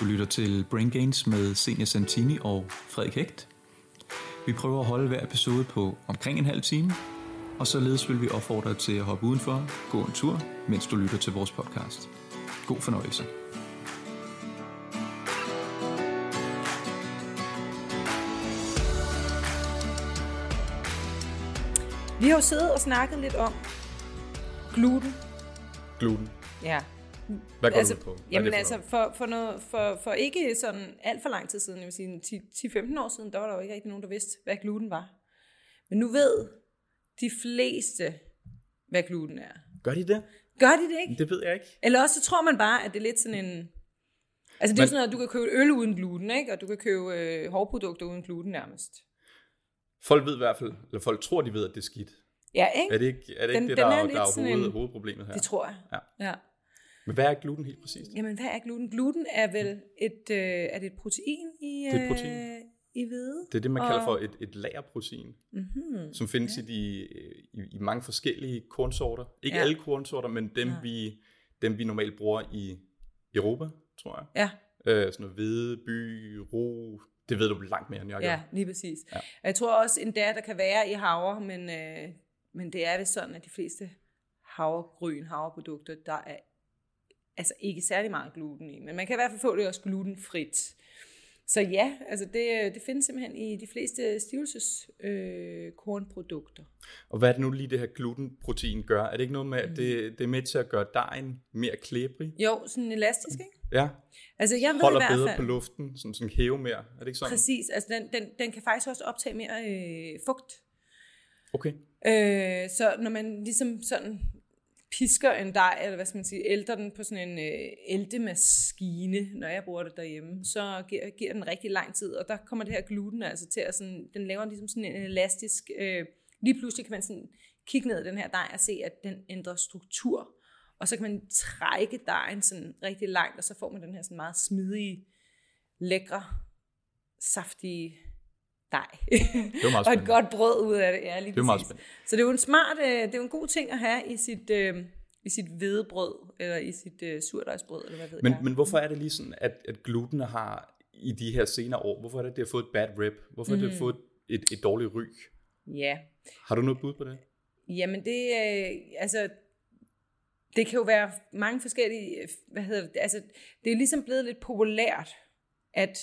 Du lytter til Brain Gains med Senior Santini og Frederik Hægt. Vi prøver at holde hver episode på omkring en halv time, og således vil vi opfordre dig til at hoppe udenfor, gå en tur, mens du lytter til vores podcast. God fornøjelse. Vi har jo siddet og snakket lidt om gluten. Gluten. Ja. Hvad går altså, du på? Hvad Jamen for altså, for, for, noget, for, for ikke sådan alt for lang tid siden, jeg vil sige 10-15 år siden, der var der jo ikke rigtig nogen, der vidste, hvad gluten var. Men nu ved de fleste, hvad gluten er. Gør de det? Gør de det ikke? Det ved jeg ikke. Eller også så tror man bare, at det er lidt sådan en... Altså det er Men- sådan noget, at du kan købe øl uden gluten, ikke? Og du kan købe øh, hårprodukter uden gluten nærmest. Folk ved i hvert fald, eller folk tror, de ved, at det er skidt. Ja, ikke? Er det ikke, er det, Den- ikke det, der, er er, lidt der er hoved, en- hovedproblemet her? Det tror jeg. Ja. ja. Men hvad er gluten helt præcist? Jamen, hvad er gluten? Gluten er vel et, øh, er det et protein i, Det er et protein. Øh, i hvede? Det er det, man kalder Og- for et, et lagerprotein, Mm-hmm. som findes i, de, i, i mange forskellige kornsorter. Ikke Ja. alle kornsorter, men dem, Ja. vi, dem vi normalt bruger i Europa, tror jeg. Ja, Øh, sådan noget hvede, by, ro, det ved du langt mere, end jeg gør. ja, lige præcis. Ja. Ja. Jeg tror også endda, der kan være i havre, men, øh, men det er vist sådan, at de fleste havregryn, havreprodukter, der er altså ikke særlig meget gluten i. Men man kan i hvert fald få det også glutenfrit. Så ja, altså det, det findes simpelthen i de fleste stivelseskornprodukter. Øh, kornprodukter. Og hvad er det nu lige det her glutenprotein gør? Er det ikke noget med, at det, det er med til at gøre dejen mere klæbrig? jo, sådan elastisk, ikke? Ja, Altså jeg ved i holder hvert bedre fald, på luften, sådan, sådan hæve mere. Er det ikke sådan? Præcis, altså den, den, den kan faktisk også optage mere øh, fugt. Okay. Øh, så når man ligesom sådan pisker en dej, eller hvad skal man sige, ælter den på sådan en øh, æltemaskine, når jeg bruger det derhjemme, så giver, giver den rigtig lang tid, og der kommer det her gluten altså til at sådan, den laver ligesom sådan en elastisk, øh, lige pludselig kan man sådan kigge ned i den her dej og se, at den ændrer struktur, og så kan man trække dejen sådan rigtig langt, og så får man den her sådan meget smidige, lækre, saftige dej. Det var meget og et godt brød ud af det, ja, lige Det er meget spændende. Så det er jo en smart, øh, det er jo en god ting at have i sit, øh, i sit hvedebrød, eller i sit øh, surdejsbrød, eller hvad ved Men, jeg. men hvorfor er det lige sådan, at, at gluten har i de her senere år, hvorfor er det, det har fået et bad rep? Hvorfor mm. har det fået et, et dårligt ry? Ja, Har du noget bud på det? jamen det, øh, altså, det kan jo være mange forskellige, øh, hvad hedder det, altså, det er ligesom blevet lidt populært at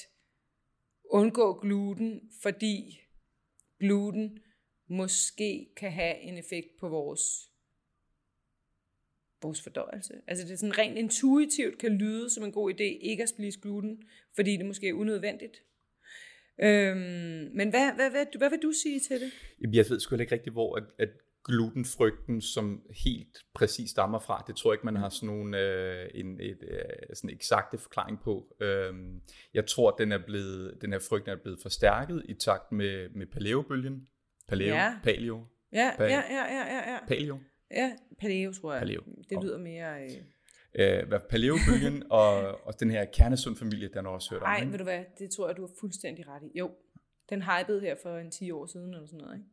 undgå gluten, fordi gluten måske kan have en effekt på vores vores fordøjelse. Altså det er sådan rent intuitivt kan lyde som en god idé ikke at spise gluten, fordi det måske er unødvendigt. Øhm, men hvad, hvad, hvad, hvad vil du sige til det? Jamen, Jeg ved sgu ikke rigtigt, hvor at, at glutenfrygten, som helt præcis stammer fra, det tror jeg ikke, man har sådan nogle øh, en et, øh, sådan eksakte forklaring på. Øhm, jeg tror, den er blevet, den her frygt er blevet forstærket i takt med, med paleobølgen. Paleo, Ja. paleo, Ja, Pa- ja, ja, ja, ja, ja. paleo. Ja, paleo, tror jeg. Paleo. Det lyder mere... Øh... Øh, paleobølgen og, og den her kernesund familie, den har også hørt om. Ej, ikke? ved du hvad, det tror jeg, du har fuldstændig ret i. Jo, den hypede her for en 10 år siden, eller sådan noget, ikke?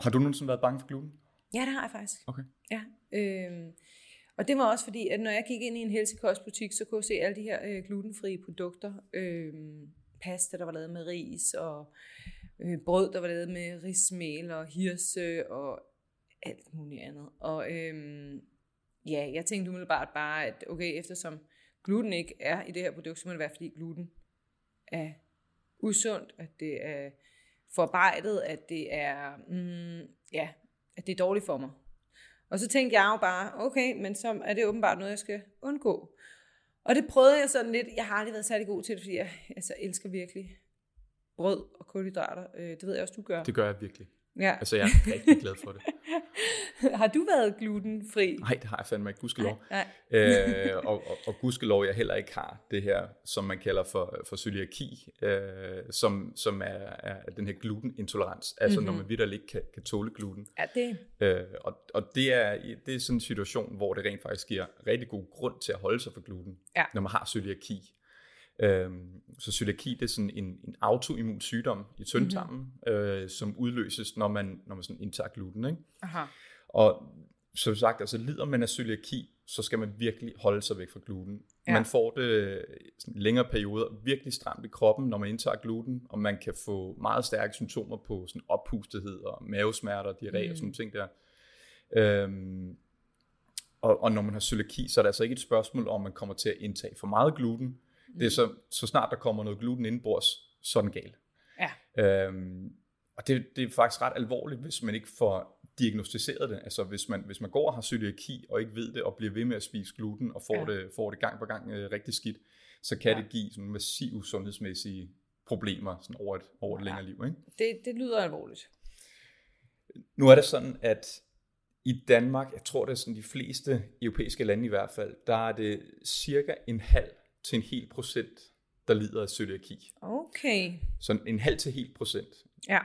Har du nogensinde været bange for gluten? Ja, det har jeg faktisk. Okay. Ja, øhm, og det var også fordi, at når jeg gik ind i en helsekostbutik, så kunne jeg se alle de her øh, glutenfrie produkter. Øhm, pasta, der var lavet med ris, og øh, brød, der var lavet med rismel og hirse, og alt muligt andet. Og øhm, ja, jeg tænkte umiddelbart bare, at okay, eftersom gluten ikke er i det her produkt, så må det være, fordi gluten er usundt, at det er forarbejdet, at det er, mm, ja, at det er dårligt for mig. Og så tænkte jeg jo bare, okay, men så er det åbenbart noget, jeg skal undgå. Og det prøvede jeg sådan lidt. Jeg har aldrig været særlig god til det, fordi jeg altså, elsker virkelig brød og kulhydrater. Øh, det ved jeg også, du gør. Det gør jeg virkelig. Ja. Altså, jeg er rigtig glad for det. har du været glutenfri? Nej, det har jeg fandme ikke, gudskelov. Nej. øh, og, og, og gudskelov, jeg heller ikke har det her, som man kalder for, for cøliaki, øh, som, som er, er den her glutenintolerans, altså mm-hmm. når man vidderligt ikke kan, kan tåle gluten. Ja, det, Øh, og og det, er, det er sådan en situation, hvor det rent faktisk giver rigtig god grund til at holde sig for gluten, Ja. når man har cøliaki. Øhm, så cøliaki det er sådan en, en autoimmun sygdom i tyndtarmen, mm-hmm. øh, som udløses, når man, når man sådan indtager gluten. Ikke? aha. Og som sagt, altså lider man af cøliaki, så skal man virkelig holde sig væk fra gluten. Ja. Man får det sådan længere perioder virkelig stramt i kroppen, når man indtager gluten, og man kan få meget stærke symptomer på sådan oppustethed og mavesmerter, diarré mm. og sådan nogle ting der. Øhm, og, og når man har cøliaki, så er det altså ikke et spørgsmål om, man kommer til at indtage for meget gluten. Mm. Det er så, så snart der kommer noget gluten indenbords, så er den gal. Ja. Øhm, og det, det er faktisk ret alvorligt, hvis man ikke får diagnostiseret det. Altså hvis man, hvis man går og har cøliaki og ikke ved det, og bliver ved med at spise gluten, og får, Ja. det, får det gang på gang øh, rigtig skidt, så kan Ja. det give sådan massive sundhedsmæssige problemer sådan over et, over et Ja. længere liv. Ikke? Det, det lyder alvorligt. Nu er det sådan, at i Danmark, jeg tror det er sådan de fleste europæiske lande i hvert fald, der er det cirka en halv til en hel procent, der lider af cøliaki. Okay. Så en halv til helt procent. Ja,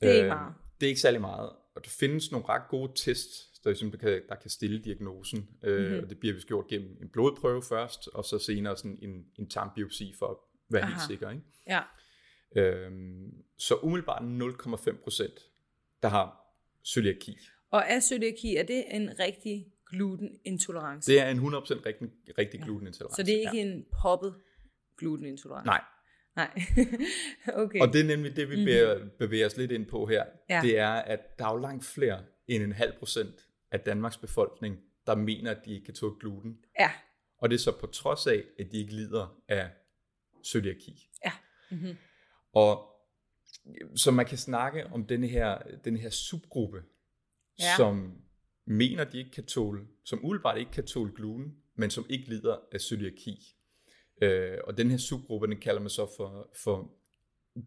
det er ikke Øh, meget. Det er ikke særlig meget. Og der findes nogle ret gode tests, der, ligesom kan, der kan stille diagnosen. Mm-hmm. Øh, og det bliver vist gjort gennem en blodprøve først, og så senere sådan en, en tarmbiopsi for at være helt Aha. sikker. Ikke? Ja. Øhm, så umiddelbart 0,5 procent, der har cøliaki. Og er cøliaki, er det en rigtig glutenintolerance? Det er en 100% rigtig, rigtig glutenintolerance. Så det er ikke en poppet glutenintolerance? Nej, Nej. okay. og det er nemlig det, vi Mhm. bevæger, os lidt ind på her. Ja. Det er, at der er jo langt flere end en halv procent af Danmarks befolkning, der mener, at de ikke kan tåle gluten. Ja. Og det er så på trods af, at de ikke lider af cøliaki. Ja. Mm-hmm. Og så man kan snakke om denne her, denne her subgruppe, Ja. ja. som mener, de ikke kan tåle, som umiddelbart ikke kan tåle gluten, men som ikke lider af cøliaki. Øh, og den her subgruppe, den kalder man så for, for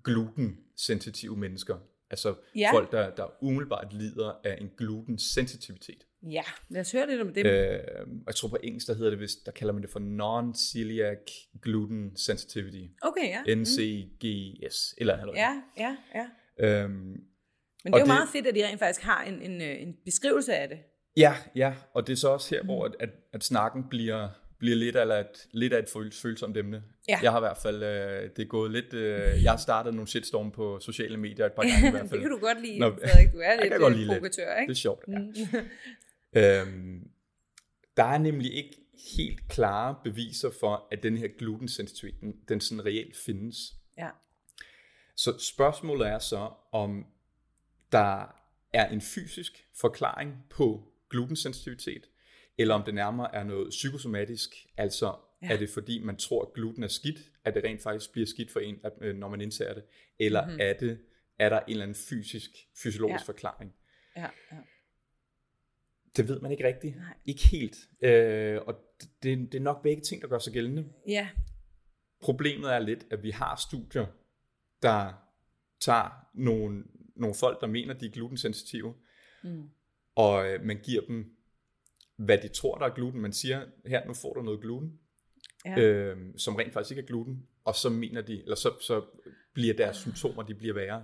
glutensensitive mennesker. Altså Ja. folk, der, der umiddelbart lider af en glutensensitivitet. Ja, lad os høre lidt om det. Øh, jeg tror på engelsk, der hedder det vist, der kalder man det for non-celiac gluten sensitivity. Okay, ja. NCGS, eller eller Ja, ja, ja. Øhm, Men det er jo det- meget fedt, at de rent faktisk har en, en, øh, en beskrivelse af det. Ja, ja, og det er så også Mm. her, hvor at, at, at snakken bliver, bliver lidt, eller et, lidt af et føl- følsomt emne. Ja. Jeg har i hvert fald, øh, det er gået lidt, øh, jeg har startet nogle shitstorm på sociale medier et par gange i hvert det fald. kan du godt lide, Nå, Frederik. Du er lidt kan godt øh, lide lidt. provokatør, Det ikke? er sjovt, ja. Mm. Øhm, der er nemlig ikke helt klare beviser for, at den her glutensensitivitet, den, den sådan reelt findes. Ja. Så spørgsmålet er så, om der er en fysisk forklaring på glutensensitivitet, eller om det nærmere er noget psykosomatisk, altså Ja. er det fordi, man tror, at gluten er skidt, at det rent faktisk bliver skidt for en, at, øh, når man indtager det, eller Mhm. mm-hmm. er, det, er der en eller anden fysisk, fysiologisk ja. forklaring? Ja, ja. Det ved man ikke rigtigt. Nej. Ikke helt. Øh, og det, det er nok begge ting, der gør sig gældende. ja. Problemet er lidt, at vi har studier, der tager nogle, nogle folk, der mener, de er glutensensitive, Mm. Og øh, man giver dem, hvad de tror, der er gluten. Man siger, her, nu får du noget gluten, Ja. øh, som rent faktisk ikke er gluten, og så mener de, eller så, så bliver deres symptomer, de bliver værre.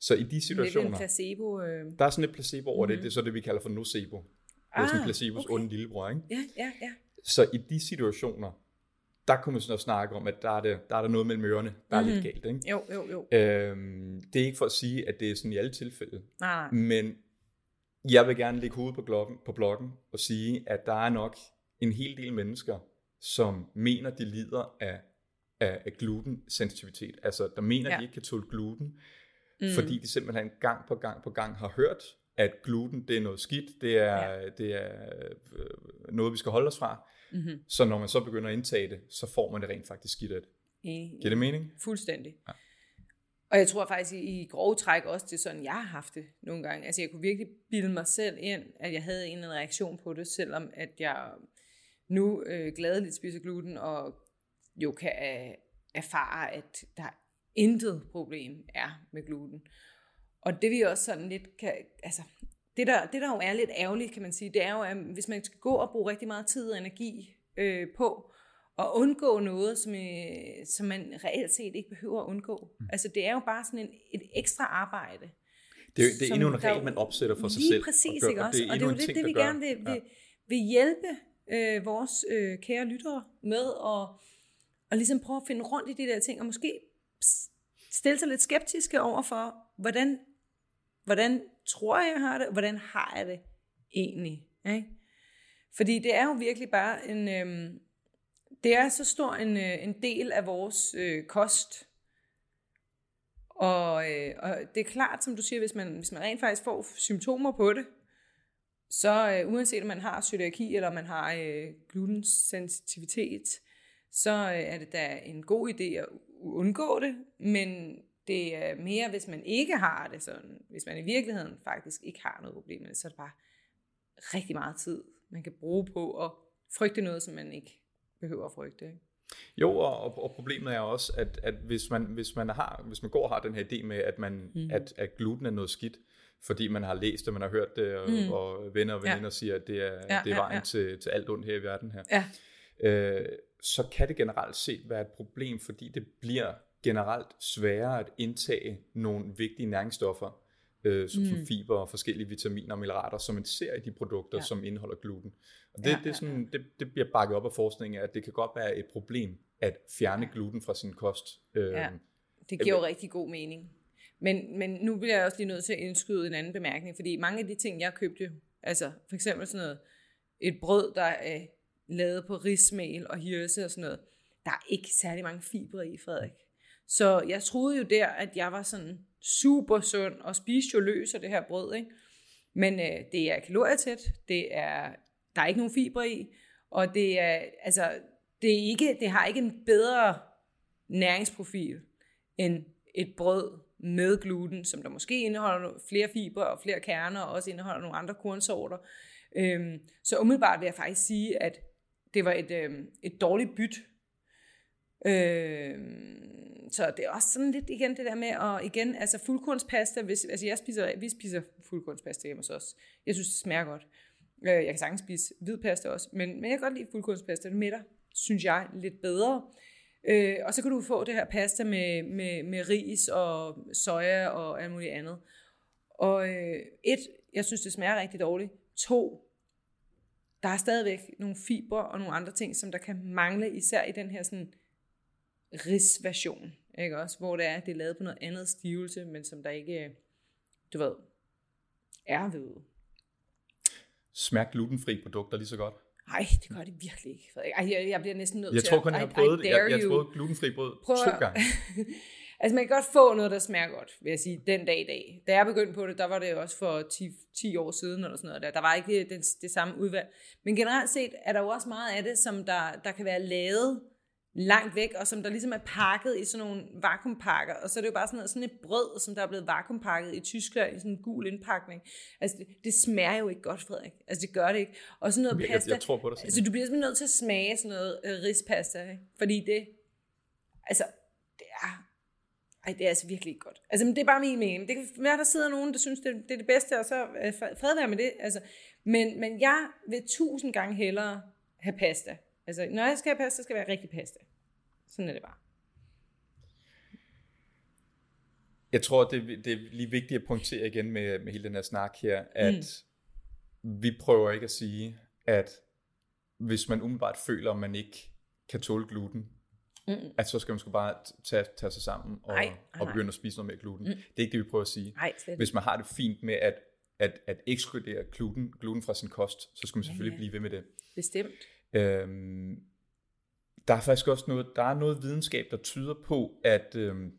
Så i de Lidt en situationer, placebo. Øh. der er sådan et placebo over mm-hmm. Mhm. det, det er så det, vi kalder for nocebo. Det er sådan Ah, placebos okay. onde lillebror, ikke? Ja, ja, ja. Så i de situationer, der kunne man sådan at snakke om, at der er, det, der er der noget mellem ørerne, der er Mhm. lidt galt. Ikke? Jo, jo, jo. Øhm, det er ikke for at sige, at det er sådan i alle tilfælde, Nej, nej. men jeg vil gerne lægge hovedet på, bloggen, på bloggen og sige, at der er nok en hel del mennesker, som mener, de lider af, af, af glutensensitivitet. Altså, der mener, Ja. de ikke kan tåle gluten, Mm. fordi de simpelthen gang på gang på gang har hørt, at gluten det er noget skidt, det er, ja. det er øh, noget, vi skal holde os fra. Mm-hmm. Så når man så begynder at indtage det, så får man det rent faktisk skidt af det. Giver det mening? Fuldstændig. Ja. Og jeg tror faktisk i, i grove træk også, det er sådan, jeg har haft det nogle gange. Altså jeg kunne virkelig bilde mig selv ind, at jeg havde en eller anden reaktion på det, selvom at jeg nu øh, gladeligt spiser gluten, og jo kan øh, erfare, at der intet problem er med gluten. Og det vi også sådan lidt kan, altså det der, det der jo er lidt ærgerligt, kan man sige, det er jo, at hvis man skal gå og bruge rigtig meget tid og energi øh, på at undgå noget, som, øh, som man reelt set ikke behøver at undgå. Mm. Altså det er jo bare sådan en, et ekstra arbejde. Det er, det er endnu en regel, jo- man opsætter for sig Lige selv. præcis, gør- ikke også? Og det er endnu jo en lidt ting, det, der vi gør- gerne vil, vil, vil hjælpe øh, vores øh, kære lyttere med at, at ligesom prøve at finde rundt i de der ting, og måske stille sig lidt skeptiske over for, hvordan, hvordan tror jeg, jeg har det, hvordan har jeg det egentlig? Ikke? Fordi det er jo virkelig bare en, øhm, det er så stor en, øh, en del af vores øh, kost. Og, øh, og det er klart, som du siger, hvis man, hvis man rent faktisk får symptomer på det, så øh, uanset om man har cøliaki eller man har øh, glutensensitivitet, så øh, er det da en god idé at undgå det, men det er mere, hvis man ikke har det sådan, hvis man i virkeligheden faktisk ikke har noget problem med det, så er det bare rigtig meget tid, man kan bruge på at frygte noget, som man ikke behøver at frygte. Ikke? Jo, og, og problemet er også, at, at hvis, man, hvis, man har, hvis man går og har den her idé med, at, man, mm. at, at gluten er noget skidt, fordi man har læst det, man har hørt det, og, mm. og venner og veninder ja. siger, at det er, ja, det er vejen ja, ja. Til, til alt ondt her i verden her. Ja. Øh, så kan det generelt set være et problem, fordi det bliver generelt sværere at indtage nogle vigtige næringsstoffer, øh, som, mm. som fiber og forskellige vitaminer og mineraler, som man ser i de produkter, ja. som indeholder gluten. Og det, ja, det, er sådan, ja, ja. Det, det bliver bakket op af forskningen, at det kan godt være et problem at fjerne ja. gluten fra sin kost. Øh, ja, det giver jo rigtig god mening. Men, men nu bliver jeg også lige nødt til at indskyde en anden bemærkning, fordi mange af de ting, jeg købte, altså for eksempel sådan noget, et brød, der er lavet på rismel og hirse og sådan noget, der er ikke særlig mange fibre i, Frederik. Så jeg troede jo der, at jeg var sådan super sund og spiste jo løs af det her brød, ikke? Men øh, det er kalorietæt, det er, der er ikke nogen fiber i, og det er, altså, det, er ikke, det har ikke en bedre næringsprofil end et brød med gluten, som der måske indeholder flere fiber og flere kerner, og også indeholder nogle andre kornsorter. Øhm, så umiddelbart vil jeg faktisk sige, at det var et, øhm, et dårligt byt. Øh, så det er også sådan lidt igen det der med, og igen, altså fuldkornspasta, hvis, altså jeg spiser, vi spiser fuldkornspasta hjemme hos os. Jeg synes, det smager godt. Øh, jeg kan sagtens spise hvid pasta også, men, men jeg kan godt lide fuldkornspasta. Det midter, synes jeg, lidt bedre. Øh, og så kan du få det her pasta med, med, med ris og soja og alt muligt andet. Og øh, et, jeg synes, det smager rigtig dårligt. To, der er stadigvæk nogle fibre og nogle andre ting, som der kan mangle, især i den her sådan risversion, ikke også? Hvor det er, det er lavet på noget andet stivelse, men som der ikke, du ved, er ved. Smager glutenfri produkter lige så godt? Nej, det gør det virkelig ikke. Ej, jeg, jeg bliver næsten nødt jeg til tror kun, jeg har prøvet, jeg, jeg prøvet glutenfri brød Prøv to gange. altså man kan godt få noget, der smager godt, vil jeg sige, den dag i dag. Da jeg begyndte på det, der var det også for 10, 10 år siden, eller sådan noget der. Der var ikke det, det samme udvalg. Men generelt set er der jo også meget af det, som der, der kan være lavet langt væk, og som der ligesom er pakket i sådan nogle vakuumpakker, og så er det jo bare sådan, noget, sådan et brød, som der er blevet vakuumpakket i Tyskland i sådan en gul indpakning. Altså, det, det smager jo ikke godt, Frederik. Altså, det gør det ikke. Og sådan noget jeg, pasta. Jeg, jeg tror på det. Altså, du bliver simpelthen nødt til at smage sådan noget uh, rispasta, ikke? fordi det, altså, det er, ej, det er altså virkelig ikke godt. Altså, men det er bare min mening. Det kan være, der sidder nogen, der synes, det, det er det bedste, og så uh, fred være med det. Altså, men, men jeg vil tusind gange hellere have pasta, Altså, når jeg skal have pasta, så skal det være rigtig pasta. Sådan er det bare. Jeg tror, det, det er lige vigtigt at pointere igen med, med hele den her snak her, at mm. vi prøver ikke at sige, at hvis man umiddelbart føler, at man ikke kan tåle gluten, mm. at så skal man sgu bare tage, tage sig sammen og, nej, og begynde at spise noget mere gluten. Mm. Det er ikke det, vi prøver at sige. Nej, hvis man har det fint med at, at, at ekskludere gluten, gluten fra sin kost, så skal man selvfølgelig ja, ja. blive ved med det. Bestemt. Øhm, der er faktisk også noget, der er noget videnskab, der tyder på, at, øhm,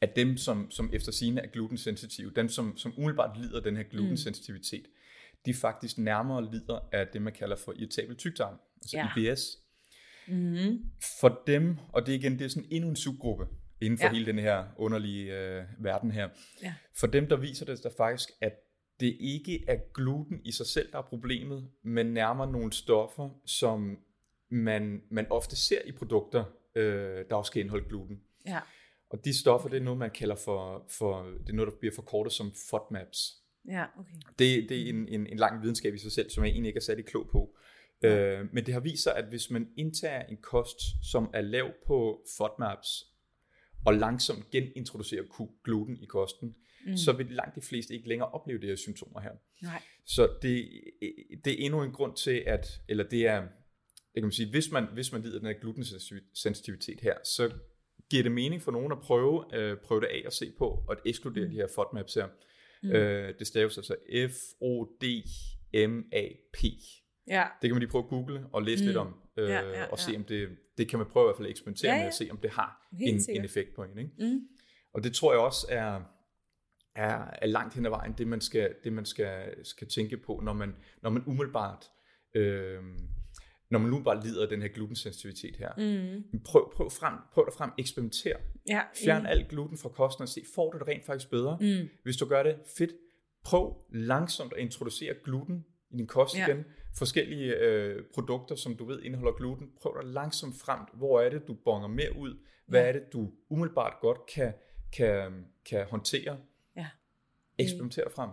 at dem, som, som efter sine er glutensensitive, dem, som, som umiddelbart lider den her glutensensitivitet, mm. de faktisk nærmere lider af det, man kalder for irritabel tyktarm, altså ja. IBS. Mm-hmm. For dem, og det er igen, det er sådan endnu en subgruppe inden for ja. hele den her underlige øh, verden her. Ja. For dem, der viser det der faktisk, at det ikke er gluten i sig selv, der er problemet, men nærmere nogle stoffer, som man, man ofte ser i produkter, øh, der også kan indeholde gluten. Ja. Og de stoffer, det er noget, man kalder for, for det er noget, der bliver forkortet som FODMAPs. Ja, okay. Det, det er en, en, en lang videnskab i sig selv, som jeg egentlig ikke er særlig klog på. Øh, men det har vist sig, at hvis man indtager en kost, som er lav på FODMAPs, og langsomt genintroducerer gluten i kosten, mm. så vil langt de fleste ikke længere opleve de her symptomer her. Nej. Så det, det er endnu en grund til, at, eller det er, det kan man sige, hvis man, hvis man lider den her glutensensitivitet her, så giver det mening for nogen at prøve, øh, prøve det af og se på, og at ekskludere mm. de her FODMAPs her. Mm. Øh, det staves altså F-O-D MAP. Ja. Det kan man lige prøve at google og læse mm. lidt om, øh, Ja, ja, og se om det, det kan man prøve i hvert fald at eksperimentere Ja, med ja. at se, om det har Helt en, sikkert. en effekt på en. Ikke? Mm. Og det tror jeg også er, er, er langt hen ad vejen, det man skal, det man skal, skal tænke på, når man, når man umiddelbart, øh, når man umiddelbart lider af den her glutensensitivitet her. Mm. Prøv, prøv, frem, prøv dig frem, eksperimenter. Ja. Fjern alt gluten fra kosten og se, får du det rent faktisk bedre? Mm. Hvis du gør det, fedt. Prøv langsomt at introducere gluten i din kost Ja. igen. Forskellige øh, produkter, som du ved indeholder gluten. Prøv dig langsomt frem. Hvor er det, du bonger mere ud? Hvad Ja. er det, du umiddelbart godt kan, kan, kan håndtere? Ja. Eksperimenter dig frem.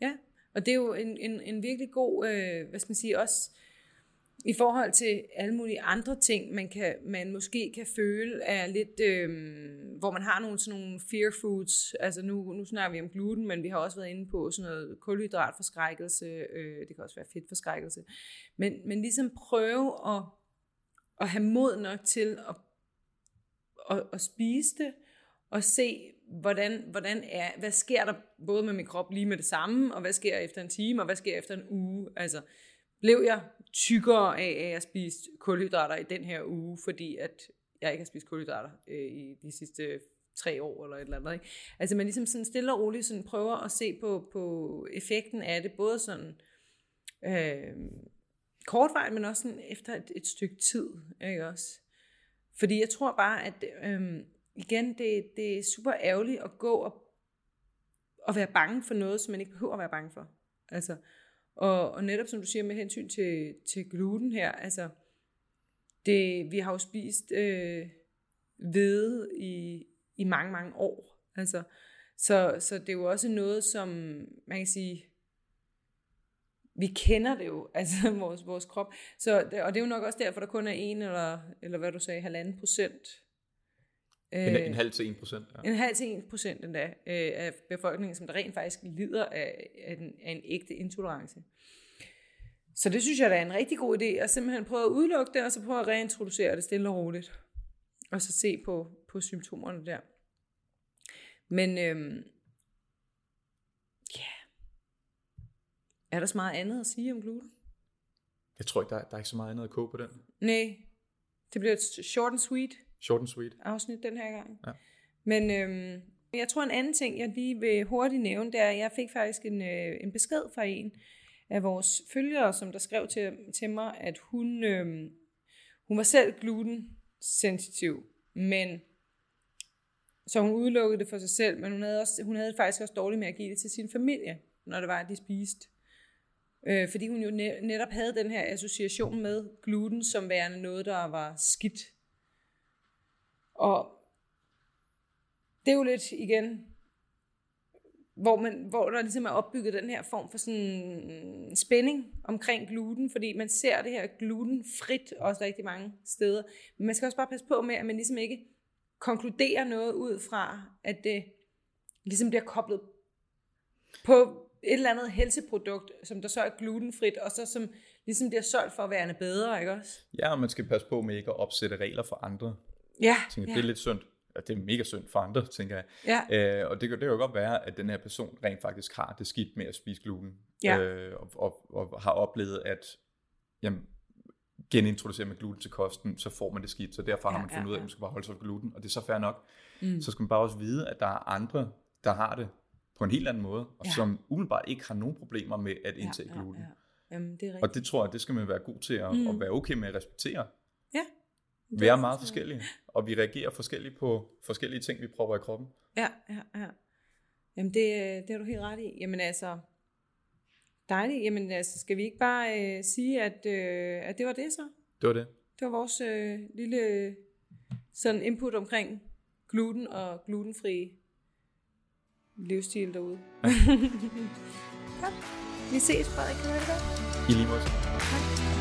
Ja, og det er jo en, en, en virkelig god, øh, hvad skal man sige, også i forhold til alle mulige andre ting, man, kan, man måske kan føle er lidt, øh, hvor man har nogle sådan nogle fear foods, altså nu, nu snakker vi om gluten, men vi har også været inde på sådan noget kulhydratforskrækkelse, øh, det kan også være fedtforskrækkelse, men, men ligesom prøve at, at have mod nok til at, at, at spise det, og se, hvordan, hvordan er, hvad sker der både med min krop lige med det samme, og hvad sker efter en time, og hvad sker efter en uge. Altså, blev jeg tykkere af, at jeg spiste kulhydrater i den her uge, fordi at jeg ikke har spist kulhydrater øh, i de sidste tre år eller et eller andet. Ikke? Altså man ligesom sådan stille og roligt sådan prøver at se på, på effekten af det, både sådan øh, kortvarigt, men også sådan efter et, et stykke tid. Ikke også? Fordi jeg tror bare, at øh, igen, det, det er super ærgerligt at gå og, og være bange for noget, som man ikke behøver at være bange for. Altså, og, og netop som du siger med hensyn til, til gluten her, altså, det, vi har jo spist øh, hvede i, i mange, mange år. Altså, så, så det er jo også noget, som man kan sige, vi kender det jo, altså vores, vores krop. Så, og det er jo nok også derfor, der kun er en eller, eller hvad du sagde, halvanden procent. En, øh, en halv til en procent. Ja. en halv til en procent endda øh, af befolkningen, som der rent faktisk lider af, af, en, af en ægte intolerance. Så det synes jeg, der er en rigtig god idé, at simpelthen prøve at udelukke det, og så prøve at reintroducere det stille og roligt. Og så se på, på symptomerne der. Men øhm, ja, er der så meget andet at sige om gluten? Jeg tror ikke, der, er- der er ikke så meget andet at koge på den. Nej, det bliver et short and sweet Short and sweet. afsnit den her gang. Ja. Men øhm, jeg tror en anden ting, jeg lige vil hurtigt nævne, det er, at jeg fik faktisk en, øh, en besked fra en af vores følgere, som der skrev til, til mig, at hun, øhm, hun var selv gluten-sensitiv, men så hun udelukkede det for sig selv, men hun havde, også, hun havde faktisk også dårligt med at give det til sin familie, når det var, at de spiste. Øh, fordi hun jo ne- netop havde den her association med gluten som værende noget, der var skidt. Og det er jo lidt igen, hvor, man, hvor der ligesom er opbygget den her form for sådan mm, spænding omkring gluten, fordi man ser det her glutenfrit også rigtig mange steder. Men man skal også bare passe på med, at man ligesom ikke konkluderer noget ud fra, at det ligesom bliver koblet på et eller andet helseprodukt, som der så er glutenfrit, og så som ligesom bliver solgt for at være bedre, ikke også? Ja, og man skal passe på med ikke at opsætte regler for andre. Ja, tænker, ja, Det er lidt synd. Ja, det er mega synd for andre, tænker jeg. ja, Øh, og det, det kan jo godt være, at den her person rent faktisk har det skidt med at spise gluten. Ja. Øh, og, og, og har oplevet, at jamen, genintroducerer man gluten til kosten, så får man det skidt. Så derfor har Ja, man fundet ja, ud af, at ja. man skal bare holde sig fra gluten. Og det er så fair nok. Mm. Så skal man bare også vide, at der er andre, der har det på en helt anden måde, og Ja. som umiddelbart ikke har nogen problemer med at indtage ja, ja, gluten. ja. Jamen, det er rigtigt. Og det tror jeg, det skal man være god til at, mm. at være okay med at respektere. Ja. Vi er meget forskellige, og vi reagerer forskelligt på forskellige ting, vi prøver i kroppen. Ja, ja, ja. Jamen, det, øh, det har du helt ret i. Jamen altså, dejligt. Jamen altså, skal vi ikke bare øh, sige, at, øh, at det var det så? Det var det. Det var vores øh, lille sådan input omkring gluten og glutenfri livsstil derude. ja. Vi ses, Frederik. Kan du have det godt? I lige måde. Hej.